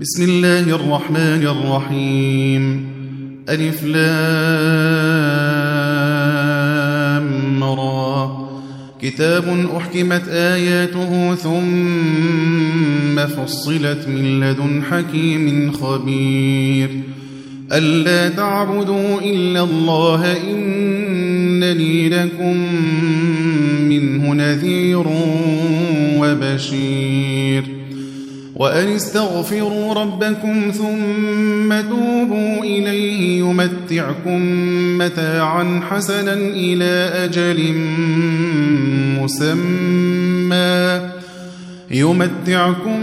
بسم الله الرحمن الرحيم ألف را كتاب أحكمت آياته ثم فصلت من لدن حكيم خبير ألا تعبدوا إلا الله إنني لكم منه نذير وبشير وأن استغفروا ربكم ثم توبوا إليه يمتعكم متاعا حسنا إلى أجل مسمى يمتعكم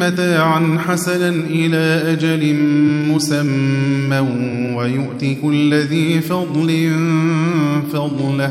متاعا حسنا إلى أجل مسمى ويؤتك الذي ذي فضل فضله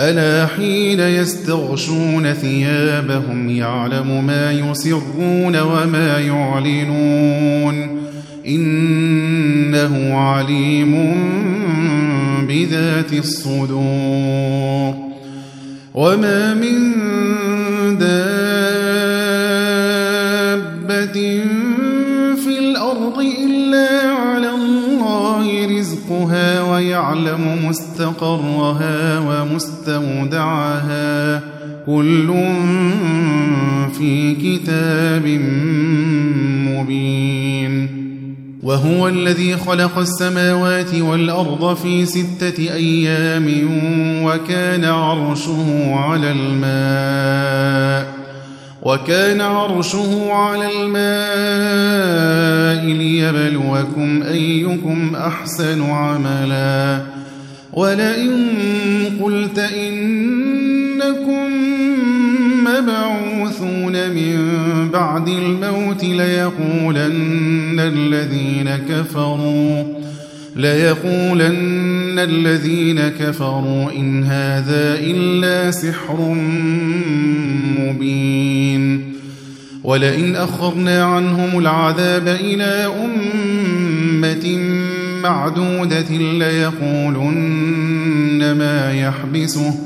ألا حين يستغشون ثيابهم يعلم ما يسرون وما يعلنون إنه عليم بذات الصدور وما من دابة في الأرض إلا على رزقها ويعلم مستقرها ومستودعها كل في كتاب مبين وهو الذي خلق السماوات والأرض في ستة أيام وكان عرشه على الماء وكان عرشه على الماء ليبلوكم أيكم أحسن عملا ولئن قلت إنكم مبعوثون من بعد الموت ليقولن الذين كفروا ليقولن الذين كفروا إن هذا إلا سحر مبين ولئن أخرنا عنهم العذاب إلى أمة معدودة ليقولن ما يحبسه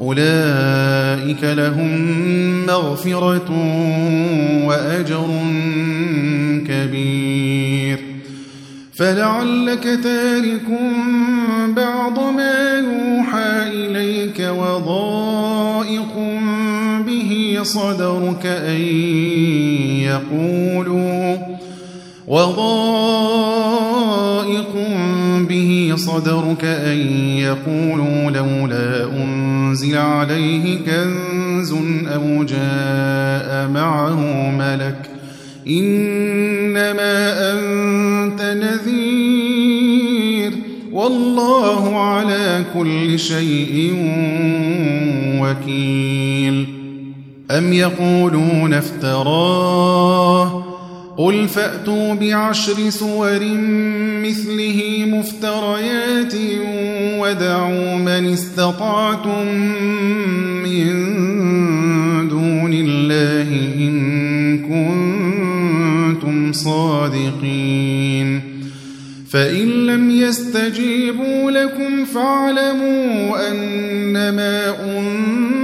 أولئك لهم مغفرة وأجر كبير فلعلك تارك بعض ما يوحى إليك وضائق به صدرك أن يقولوا وضائق به صدرك أن يقولوا لولا أن أنزل عليه كنز أو جاء معه ملك إنما أنت نذير والله على كل شيء وكيل أم يقولون افتراه قل فأتوا بعشر سور مثله مفتريات ودعوا من استطعتم من دون الله إن كنتم صادقين فإن لم يستجيبوا لكم فاعلموا أنما أنتم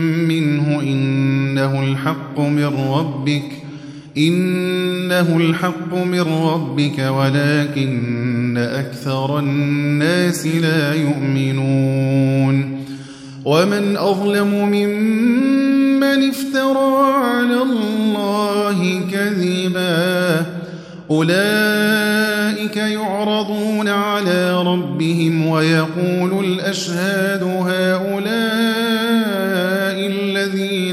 إنه الحق من ربك إنه الحق من ربك ولكن أكثر الناس لا يؤمنون ومن أظلم ممن افترى على الله كذبا أولئك يعرضون على ربهم ويقول الأشهاد هؤلاء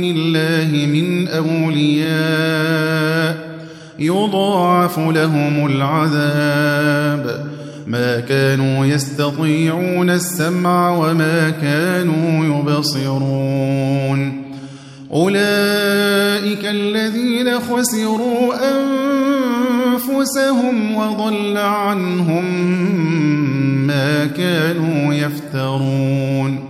دون الله من أولياء يضاعف لهم العذاب ما كانوا يستطيعون السمع وما كانوا يبصرون أولئك الذين خسروا أنفسهم وضل عنهم ما كانوا يفترون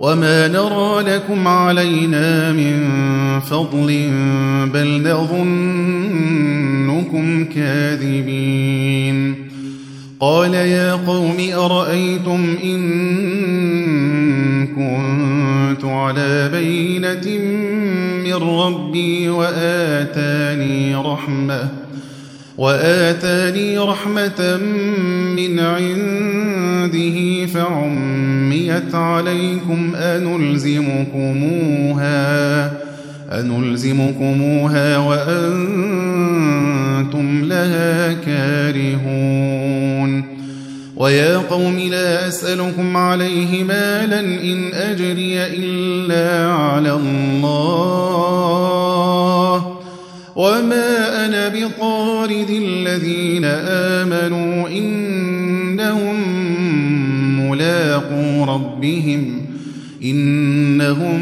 وما نرى لكم علينا من فضل بل نظنكم كاذبين قال يا قوم أرأيتم إن كنت على بينة من ربي وآتاني رحمه وآتاني رحمة من عنده فعميت عليكم أنلزمكموها أنلزمكموها وأنتم لها كارهون ويا قوم لا أسألكم عليه مالا إن أجري إلا على الله وما أنا بطارد الذين آمنوا إنهم ملاقو ربهم إنهم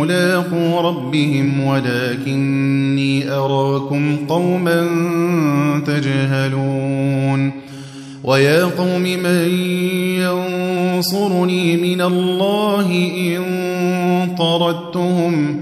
ملاقو ربهم ولكني أراكم قوما تجهلون ويا قوم من ينصرني من الله إن طردتهم ۖ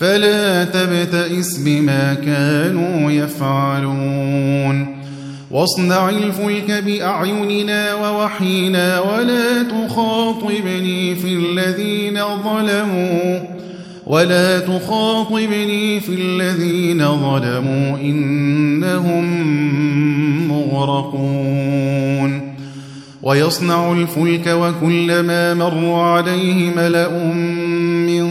فلا تبتئس بما كانوا يفعلون واصنع الفلك بأعيننا ووحينا ولا تخاطبني في الذين ظلموا ولا تخاطبني في الذين ظلموا إنهم مغرقون ويصنع الفلك وكلما مر عليه ملأ من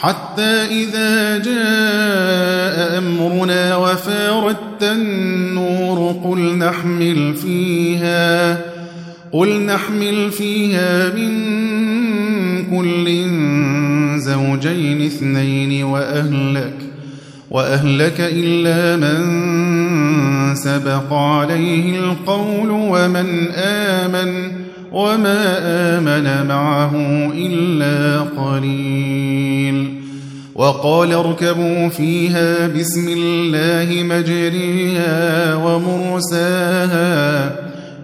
حتى إذا جاء أمرنا وفاردت النور قل نحمل فيها قل نحمل فيها من كل زوجين اثنين وأهلك وأهلك إلا من سبق عليه القول ومن آمن وما آمن معه إلا قليل وقال اركبوا فيها بسم الله مجريها ومرساها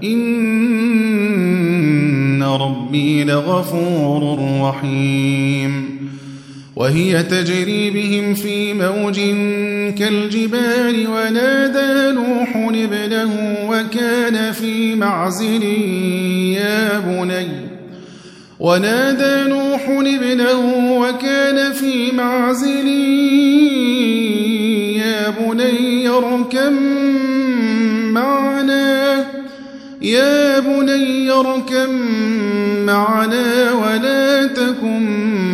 إن ربي لغفور رحيم وهي تجري بهم في موج كالجبال ونادى نوح ابنه وكان في معزل يا بني ونادى نوح ابنه وكان في معزل يا بني اركب معنا يا بني اركب معنا ولا تكن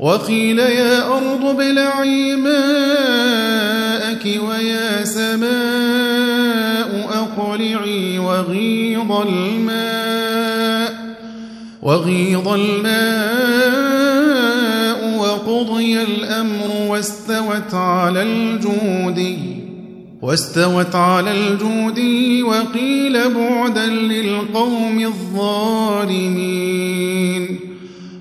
وقيل يا أرض ابلعي ماءك ويا سماء أقلعي وغيض الماء وغيض الماء وقضي الأمر واستوت على الجودي واستوت على الجود وقيل بعدا للقوم الظالمين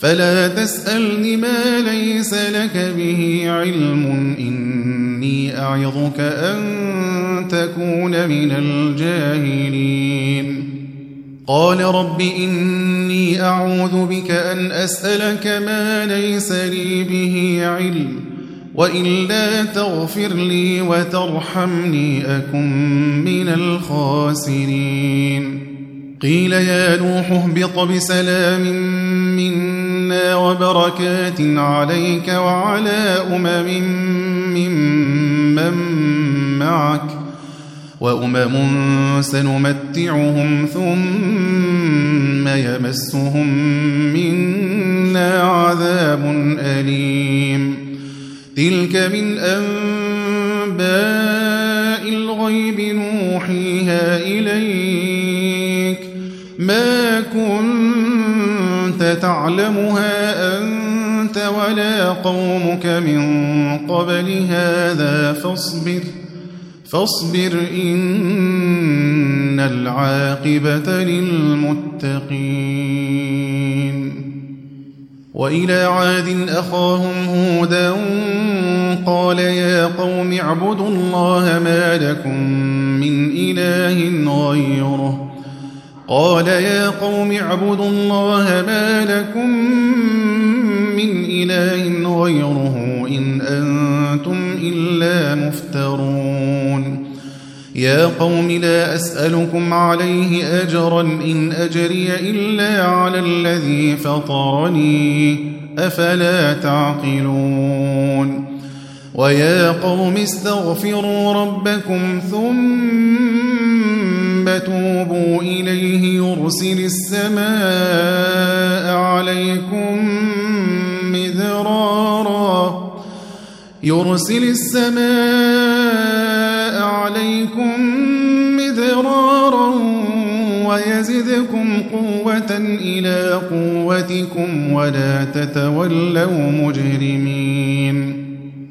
فلا تسألني ما ليس لك به علم إني أعظك أن تكون من الجاهلين قال رب إني أعوذ بك أن أسألك ما ليس لي به علم وإلا تغفر لي وترحمني أكن من الخاسرين قيل يا نوح اهبط بسلام من منا وبركات عليك وعلى أمم ممن معك وأمم سنمتعهم ثم يمسهم منا عذاب أليم تلك من أنباء الغيب نوحيها إليك ما كنت تعلمها أنت ولا قومك من قبل هذا فاصبر فاصبر إن العاقبة للمتقين وإلى عاد أخاهم هودا قال يا قوم اعبدوا الله ما لكم من إله غيره قال يا قوم اعبدوا الله ما لكم من إله غيره إن أنتم إلا مفترون يا قوم لا أسألكم عليه أجرا إن أجري إلا على الذي فطرني أفلا تعقلون ويا قوم استغفروا ربكم ثم فتوبوا إليه يرسل السماء عليكم مذرارا يرسل السماء عليكم مذرارا ويزدكم قوة إلى قوتكم ولا تتولوا مجرمين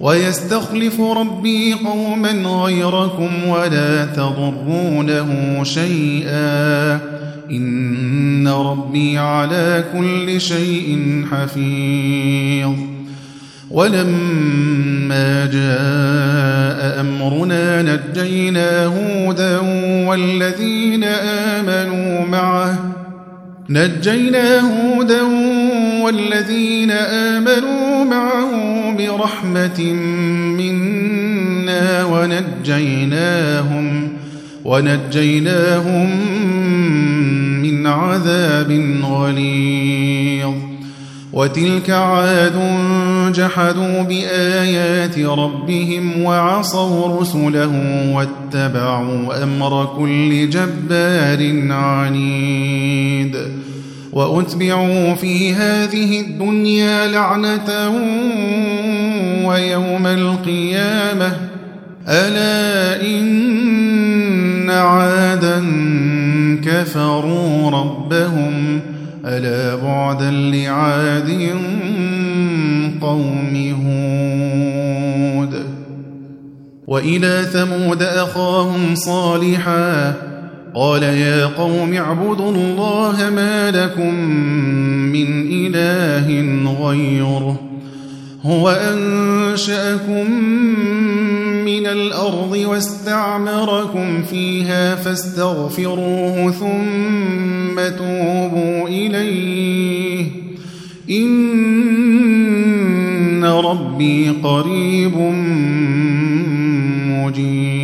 ويستخلف ربي قوما غيركم ولا تضرونه شيئا إن ربي على كل شيء حفيظ ولما جاء أمرنا نجينا هودا والذين آمنوا معه نجينا هودا والذين آمنوا معه برحمة منا ونجيناهم ونجيناهم من عذاب غليظ وتلك عاد جحدوا بآيات ربهم وعصوا رسله واتبعوا أمر كل جبار عنيد وأتبعوا في هذه الدنيا لعنة ويوم القيامة ألا إن عادا كفروا ربهم ألا بعدا لعاد قوم هود وإلى ثمود أخاهم صالحاً قال يا قوم اعبدوا الله ما لكم من إله غيره هو أنشأكم من الأرض واستعمركم فيها فاستغفروه ثم توبوا إليه إن ربي قريب مجيب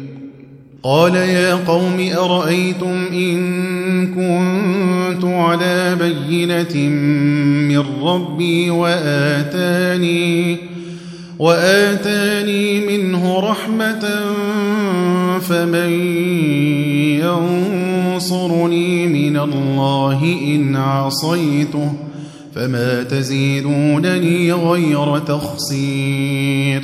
قال يا قوم أرأيتم إن كنت على بينة من ربي وآتاني وآتاني منه رحمة فمن ينصرني من الله إن عصيته فما تزيدونني غير تخسير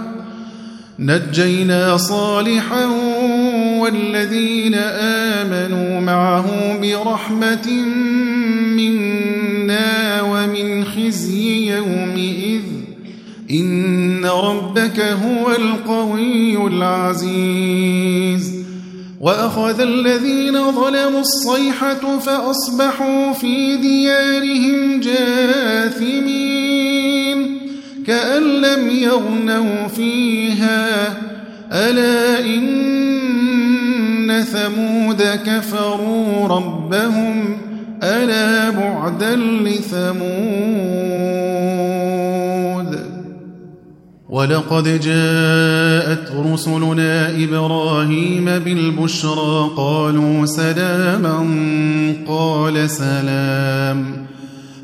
نجينا صالحا والذين آمنوا معه برحمة منا ومن خزي يومئذ إن ربك هو القوي العزيز وأخذ الذين ظلموا الصيحة فأصبحوا في ديارهم جاثمين كأن لم يغنوا فيها ألا إن ثمود كفروا ربهم ألا بعدا لثمود ولقد جاءت رسلنا إبراهيم بالبشرى قالوا سلاما قال سلام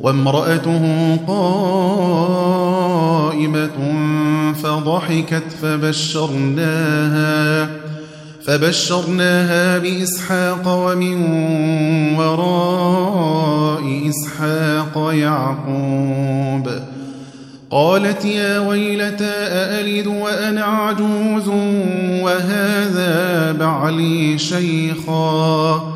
وامرأته قائمة فضحكت فبشرناها فبشرناها بإسحاق ومن وراء إسحاق يعقوب قالت يا ويلتى أألد وأنا عجوز وهذا بعلي شيخاً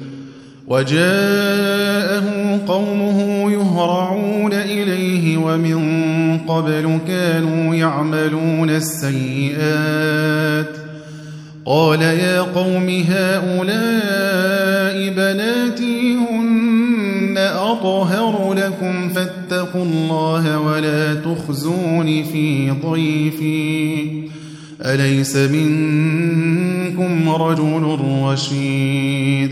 وجاءه قومه يهرعون إليه ومن قبل كانوا يعملون السيئات قال يا قوم هؤلاء بناتي هن أطهر لكم فاتقوا الله ولا تخزون في ضيفي أليس منكم رجل رشيد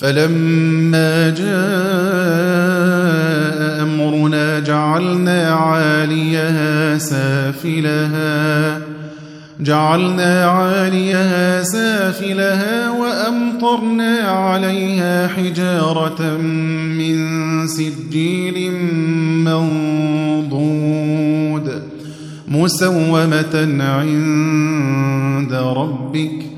فلما جاء أمرنا جعلنا عاليها سافلها جعلنا عاليها سافلها وأمطرنا عليها حجارة من سجيل منضود مسومة عند ربك ۖ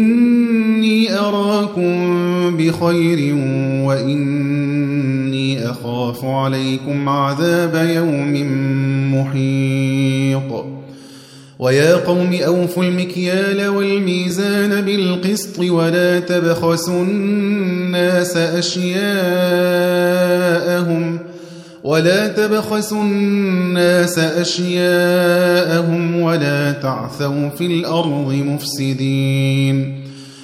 خير وإني أخاف عليكم عذاب يوم محيط ويا قوم أوفوا المكيال والميزان بالقسط ولا تبخسوا الناس أشياءهم ولا تبخسوا الناس أشياءهم ولا تعثوا في الأرض مفسدين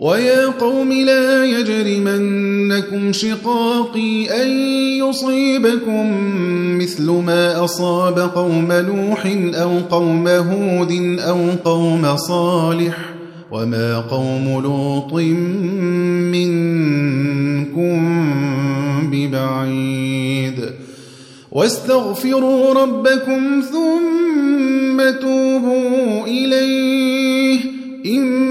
ويا قوم لا يجرمنكم شقاقي أن يصيبكم مثل ما أصاب قوم نوح أو قوم هود أو قوم صالح وما قوم لوط منكم ببعيد واستغفروا ربكم ثم توبوا إليه إن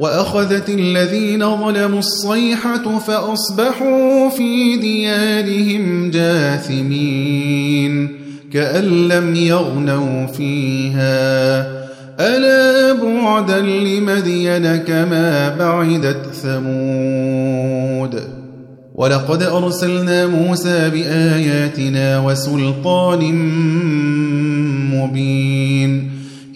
وأخذت الذين ظلموا الصيحة فأصبحوا في ديارهم جاثمين كأن لم يغنوا فيها ألا بعدا لمدين كما بعدت ثمود ولقد أرسلنا موسى بآياتنا وسلطان مبين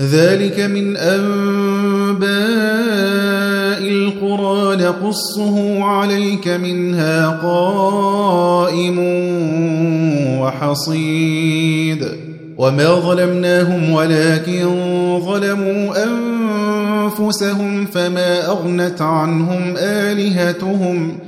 ذلك من أنباء القرى نقصه عليك منها قائم وحصيد وما ظلمناهم ولكن ظلموا أنفسهم فما أغنت عنهم آلهتهم ۖ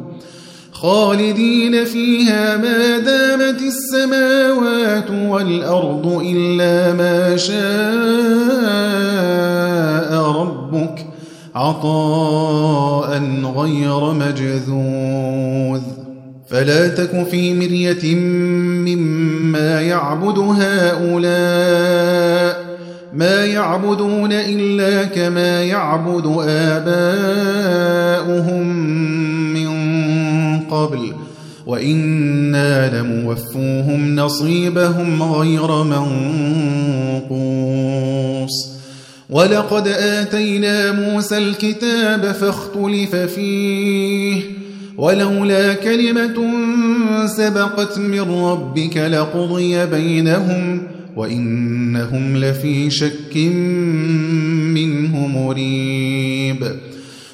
خالدين فيها ما دامت السماوات والأرض إلا ما شاء ربك عطاء غير مجذوذ فلا تك في مرية مما يعبد هؤلاء ما يعبدون إلا كما يعبد آباؤهم قبل وإنا لموفوهم نصيبهم غير منقوص ولقد آتينا موسى الكتاب فاختلف فيه ولولا كلمة سبقت من ربك لقضي بينهم وإنهم لفي شك منه مريب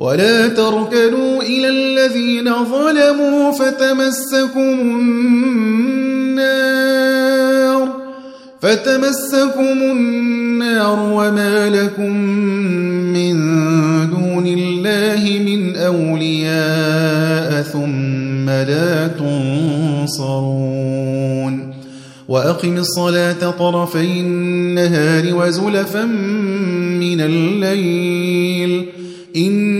ولا تركنوا إلى الذين ظلموا فتمسكم النار فتمسكم النار وما لكم من دون الله من أولياء ثم لا تنصرون وأقم الصلاة طرفي النهار وزلفا من الليل إن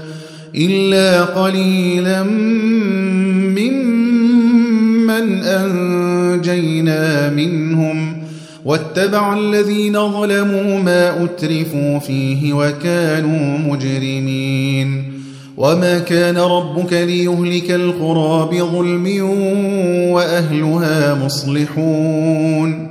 إلا قليلا ممن أنجينا منهم واتبع الذين ظلموا ما أترفوا فيه وكانوا مجرمين وما كان ربك ليهلك القرى بظلم وأهلها مصلحون